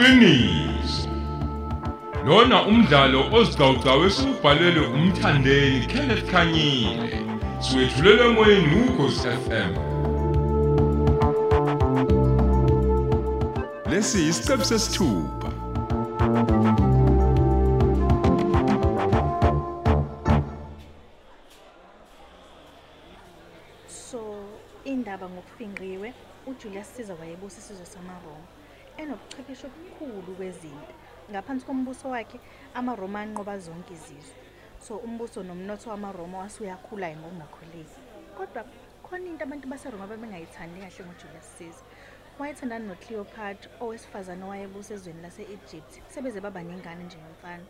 Maqiniso Lona umdlalo ozicawucawu esubhalelwe umthandeni Kenneth Khanyile. Siwethulela emoyeni ukhosi FM Lesi isiqebu sesithupha. So indaba ngokufingqiwe uJulius Caesar wayebusa isizwe samaRoma. Enobuchwepheshe obukhulu kwezinto. Ngaphansi kombuso wakhe amaRoma anqoba zonke izizwe. So umbuso nomnotho wamaRoma wasuyakhula ngokungakholeki kodwa khona into abantu baseRoma babengayithandi kahle ngoJulius Caesar. Wayethandana noCleopatra owesifazane owayebusa ezweni lase-Egypt sebeze baba nengane njengomfana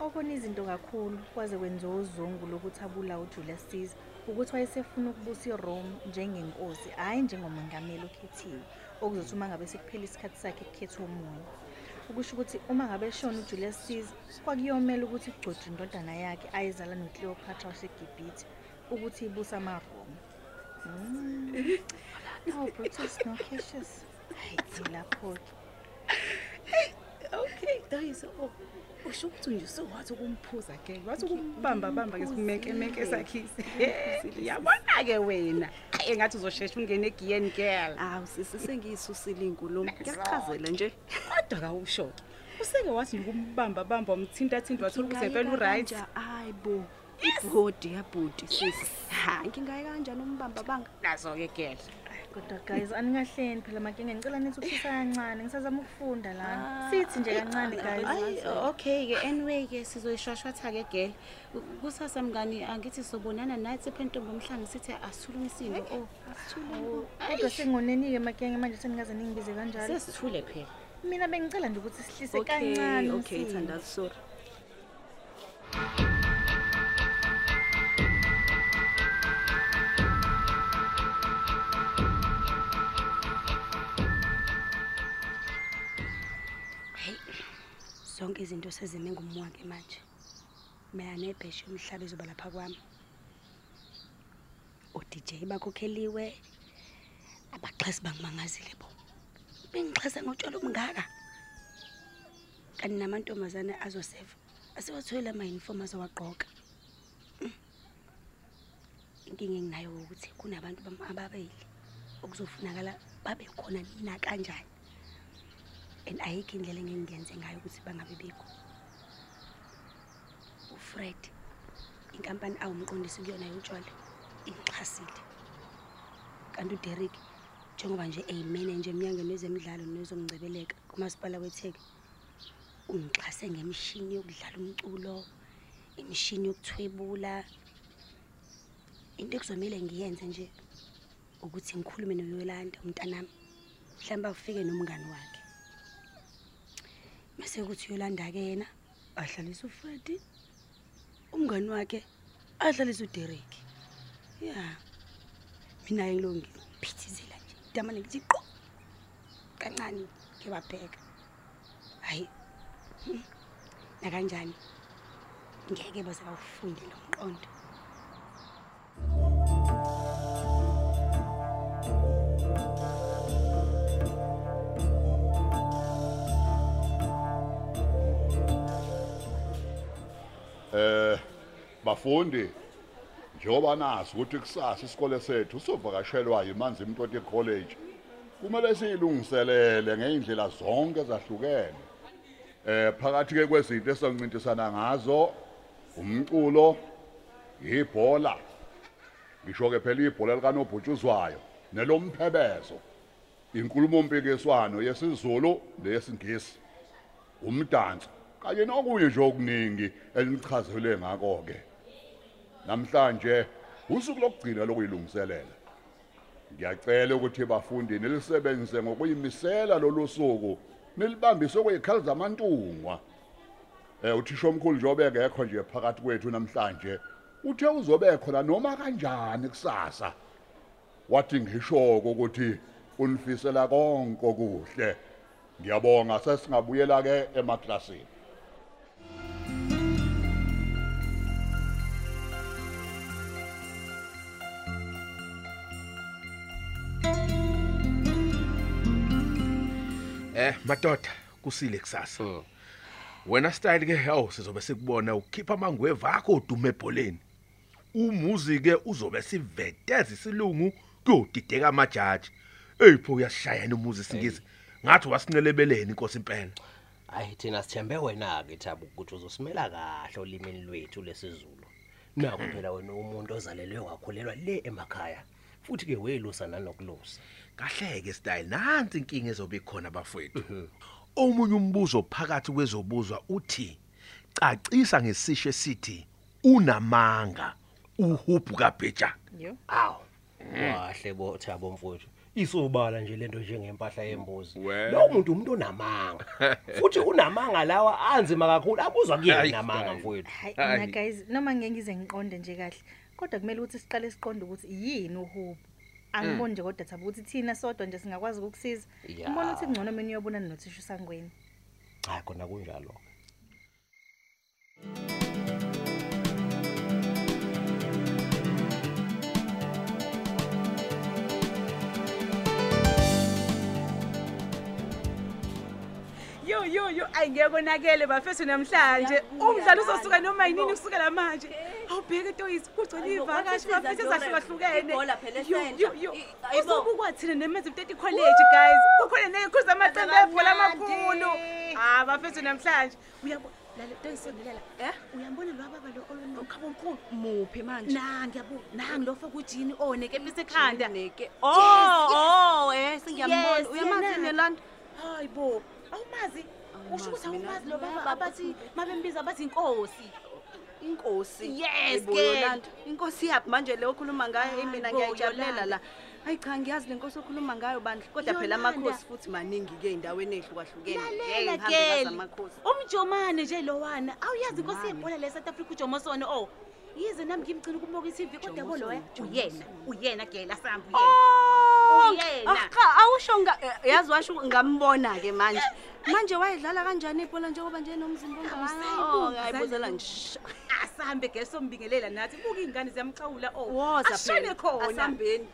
okona izinto kakhulu kwaze kwenziwa uzungu lokuthi abula uJulius Caesar. Ukuthi wayesefuna ukubusa iRome njengenkosi hhayi njengomongameli okhethiwe okuzothi uma ngabe sekuphela isikhathi sakhe kukhetha omunye ukusho ukuthi uma ngabe eshona uJulius Caesar kwakuyomela ukuthi igcotshwe indodana yakhe ayezala noCleopatra wasegibhithe ukuthi ibuse amaRoma Mm. Oh, Brutus, no Cassius. Hayi, lapho-ke. Okay dayisa oh usho ukuthi nje sowathi ukumphuza ke wathi ukumbamba bamba ke simekemeke sakhise yabona-ke wena. Hayi engathi uzoshesha ungene egiyeni girl. Awu sisi sengiyisusile inkulumo ngiyachazela nje. Kodwa kawusho-ke useke wathi nje ukumbamba bamba wamthintathinta wathola ukuthi impela uright. Hayi bo. Ibhodi yabhodi sisi ha ngingaye kanjani umbamba banga nazo-ke girl. Kodwa guys, aningahleni phela makinga ngicela nithi ukushisa kancane, ngisazama ukufunda lana. Sithi nje kancane guys. Hayi okay ke anyway ke sizoyishwashwatha ke girl kusasa mngani angithi sobonana nathi ephentombi omhlanga sithi asithule umsindo oh asithule Kodwa sengonenike makinga manje seningaze ningibize kanjalo. sesithule phela Mina bengicela nje ukuthi sihlise okay kancane. okay umsindo. thandazi sorry zonke izinto sezime ngumwake manje. Mina nebheshe umhlaba izoba lapha kwami. O-DJ bakhokheliwe. Abaxhasi bangimangazile bo. Bengixhasa ngotshalo obungaka. Kanti namantombazane azoseva. Asewathola ama-uniform azowagqoka. Mm. Inkinga enginayo ukuthi kunabantu bam- ababili okuzofunakala babe khona nina kanjani. And ayikho indlela engingenze ngayo ukuthi bangabe bekho ufred inkampani awumqondisi kuyona yotshwala ingixhasile kanti uderek njengoba nje eyimanaje emnyangweni wezemidlalo nezokungcebeleka kumasipala wetheke ungixhase ngemishini yokudlala umculo imishini yokuthwebula. Into ekuzomele ngiyenze nje ukuthi ngikhulume noyolanda umntanami mhlawumbe afike nomngani wakhe. Mase kuthi uyolanda-ke yena? Ahlalise ufredi umngani wakhe ahlalise uderek. Ya. Mina-ke ngilo ngiphithizela nje. Damane ngithi qo kancane ngewabheka hhayi hmm, nakanjani? Ngeke baze bawufunde lo mqondo. Bafundi njengoba nazi ukuthi kusasa isikole sethu sovakashelwa yimanzi imntoti college kumele siyilungiselele ngeindlela zonke ezahlukene. Eh phakathi ke kwezinto esoncintisana ngazo umculo ibhola ngisho ke phela ibhola likanobhutshuzwayo nelomphebezo inkulumo mpikiswano yesiZulu neyesingisi umdanso kanye nokunye nje okuningi elinichazelwe ngako ke namhlanje usuku lokugcina lokuyilungiselela. Ngiyacela ukuthi bafundi nilisebenzise ngokuyimisela lolu suku nilibambise kwezikhali zamantungwa. Eh uthisha omkhulu njobe ngekho nje phakathi kwethu namhlanje uthe uzobe khona noma kanjani kusasa? Wathi ngisho ukuthi unifisela konke okuhle. Ngiyabonga sesingabuyela ke emaklasini. Madoda kusile kusasa. Wena style ke hawu sizobe sikubona ukhipha amangweva akho udume ebholeni. Umuzi ke uzobe siveteza isilungu kuyodideka amajaji. Eyipho uyashayana umuzi singizi ngathi wasincelebeleni inkosi impela hayi thina sithembe wena-ke thabo ukuthi uzosimela kahle olimini lwethu lesizulu naku phela wena umuntu ozalelwe wakhulelwa le emakhaya. Futhi-ke welusa nanokulusa kahleke style. Nansi inkinga ezobe ikhona bafowethu omunye umbuzo phakathi kwezobuzwa uthi cacisa ngesisho esithi unamanga uhubhu kabhejana yo. Awu wahle bo thabo mfowethu isobala nje lento njengempahla yembuzi. We. lo muntu umuntu onamanga. Futhi unamanga lawa anzima kakhulu. Abuzwa kuyena Hayi, namanga hayi. mfowethu. Hayi Hayi. mina guys noma ngeke ngize ngiqonde nje kahle. Kodwa kumele ukuthi siqale siqonde ukuthi yini uhubo angiboni nje kodwa thaba ukuthi thina sodwa nje singakwazi ukukusiza. Ya. ngibona ukuthi ngcono mina uyobonana nothisha usangweni. Hayi khona kunjalo yo yo yo ayingeke konakele bafethu namhlanje. Umdlalo uzosuka noma yinini kusukela manje? Awubheke toyisi kugcwele ivakashi bafethu ezahlukahlukene Ibhola phela Yo, esentsha. yo, yo. I- ayibo. usubukwathina nemezi mteti college guys. Kukhona ney'khuzi amacembe ebhola amakhulu. Ah bafethu namhlanje. Uyabo lale toyisondelela Eh? uyambona lo baba lo olona ukhabomkhulu muphi manje? Na ngiyabona nangi lo faka ujini onekepisa ekhanda neke? Oh oh eh sengiyambona. Yes, uyamazi yena. nelanda hayi bo. Awumazi. Usho ukuthi mina. awumazi lo baba Baba, abathi mabembiza abathi inkosi. Inkosi Yes, Hayibo, girl. Yolanda. inkosi yaphi manje le okhuluma ngayo Hayi mina bo, ngiyayijabulela Yolanda. la hayi cha ngiyazi le nkosi okhuluma ngayo bandla kodwa phela Yolanda. amakhosi futhi maningi-ke ey'ndaweni ey'hlukahlukene lalela Ngeke ngihambe ngazi geli amakhosi umjomane nje lowana awuyazi inkosi yebhola le south africa ujomosono o yize nami ngimgcina ukubuka i-tv kodwa yabo loya uyena uyena gela sambu uyena uyena cha awusho nga- eh, yazi washo ngambona-ke manje manje wayedlala kanjani ibhola njengoba nje nomzimba Awusayibuki, ongayibuzela Zandile. ngisho asambe gesi sombingelela nathi buka iy'ngane ziyamxawula o woza ashone khona. Asambeni.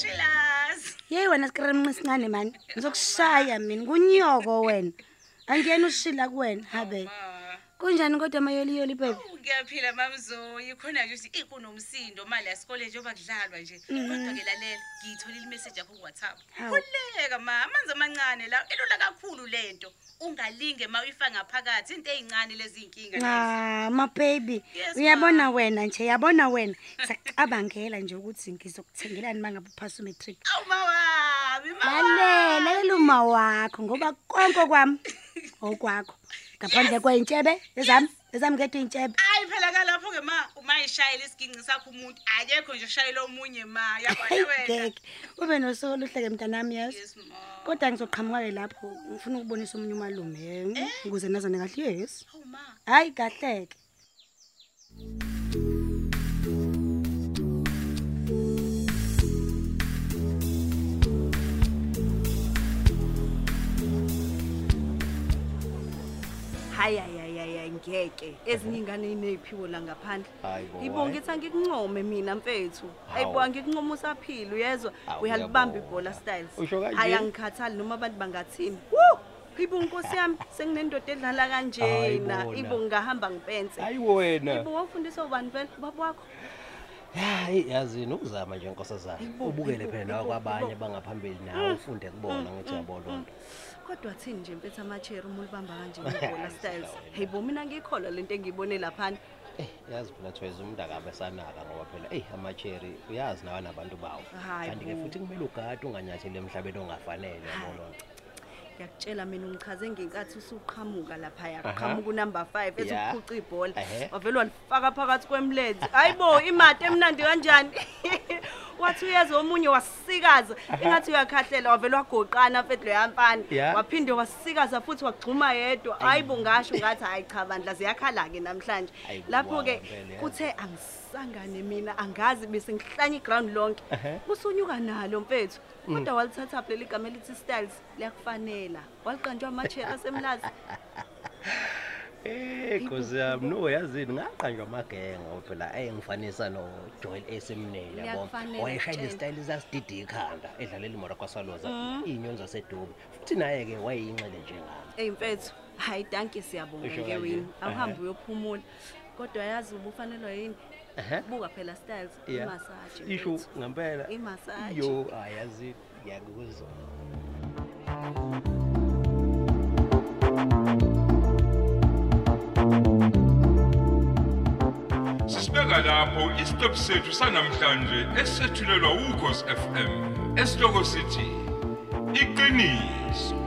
Shilazi yeyi wena sikremnqa esincane mani. Ngizokushaya mina. Kunyoko wena. Angiyena ushila kuwena habe kunjani kodwa amayoliyoli bebe ngiyaphila mamzoyi khona nje ukuthi ikunomsindo mali yasikole njengoba kudlalwa nje. Kodwa-ke lalela ngiyitholile imeseji yakho ku-whatsapp. Hawu. khuleka ma. Amanzi amancane la. Ilula kakhulu le nto. Ungalinge ma uyifake ngaphakathi. Into ey'ncane lezi y'nkinga lezi. Ah, mababy Yes, uyabona wena nje yabona wena. Sakucabangela nje ukuthi ngizokuthengelani uma ngabe uphasa umatric awu mawabi lalela lalela uma wakho ngoba konke kwami. Okwakho. Ngaphandle kwey'ntshebe ezami ezami ngedwa iy'ntshebe. Hayi phela kalapho-ke ma uma yishayela isiginci sakho umuntu akekho nje ushayela omunye ma yabona hayi wena. ngeke. Ube nosuku oluhleke mntanami yeso yes ma. Kodwa ngizoqhamuka-ke lapho ngifuna ukubonisa omunye umalume eh, ukuze nazane kahle yes. Awu ma. Hhayi kahleke. Hayi hayi hayi hayi hayi, ngeke ezinye iy'ngane yiney'phiwo la ngaphandle Hayi bo, ibo why? ngithi angikuncome mina mfethu Hawu. ayibo angikuncome usaphila uyezwa Hawu, uyalibamba ngiyabonga. ibhola styles Usho kanje? hayi angikhathali noma abantu bangathini Wu! ibo nkosi yami senginendoda edlala Hayi kanjena bona. ibo ngingahamba ngipense hayi wena ibo wawufundiswa ubani vele ubaba wakho hayi yazini ukuzama nje nkosazana. Hayibo, ubukele hayibo, phela nawe hayibo, kwabanye hayibo. abangaphambili nawe ufunde kubona ngithi yabona lonto kodwa thini nje mfethu amacheri uma ulibamba kanje ibhola styles hayibo mina ngiyikholwa lento engiyibone laphana. Eh yazi phela Thweza umuntu akabe sanaka ngoba phela eh amacheri uyazi nawe nabantu bawo. Hayi kanti ke bo. futhi kumele ugade unganyatheli emhlabeni ongafanele yabona ngiyakutshela mina ungichaze ngenkathi usuqhamuka laphaya Aha. qhamuka unumber five ethi Ya. ukuphuca ibhola Ehhe. wavele walifaka phakathi kwemlenzi hayi bo imati emnandi kanjani wathi uyeza omunye wasikaza. Engathi uyakhahlela wavele wagoqana mfethu loya mfana Ya. waphinde wasikaza futhi wagxuma yedwa. Hayi bo ngasho ngathi hayi cha bandla ziyakhala-ke namhlanje. Ayi bo, lapho-ke wow, vele, yazi. kuthe angisangane mina angazi bese ngihlanye iground lonke. Kusunyuka nalo mfethu. Kodwa walithatha phi leli gama elithi styles liyakufanela. Waliqanjwa amacheri asemlazi. Eh Nkosi yami no yazini ngaqanjwa amagenga phela ayengifanisa no Joel Esemnene yabo. Liyakufanele Wayeshaya ukutshela. istyle zasididi ikhanda edlalela imora kwaSaloza inyoni zaseDube. Futhi naye ke wayeyinxele njengami. Ey mfethu, hayi danki siyabonga Usho ke kanje? wini. Awuhambe Ehhe. uyophumula. Kodwa yazi ubufanelwa yini? Ehhe. Buka phela styles Yeah. imassage. Isho mfethu. ngempela. Imassage. Yo ayazi ngiyakuzwa. Sisibeka lapho isiqephu sethu sanamhlanje esethulelwa ukhosi FM. Esihloko sithi iqiniso.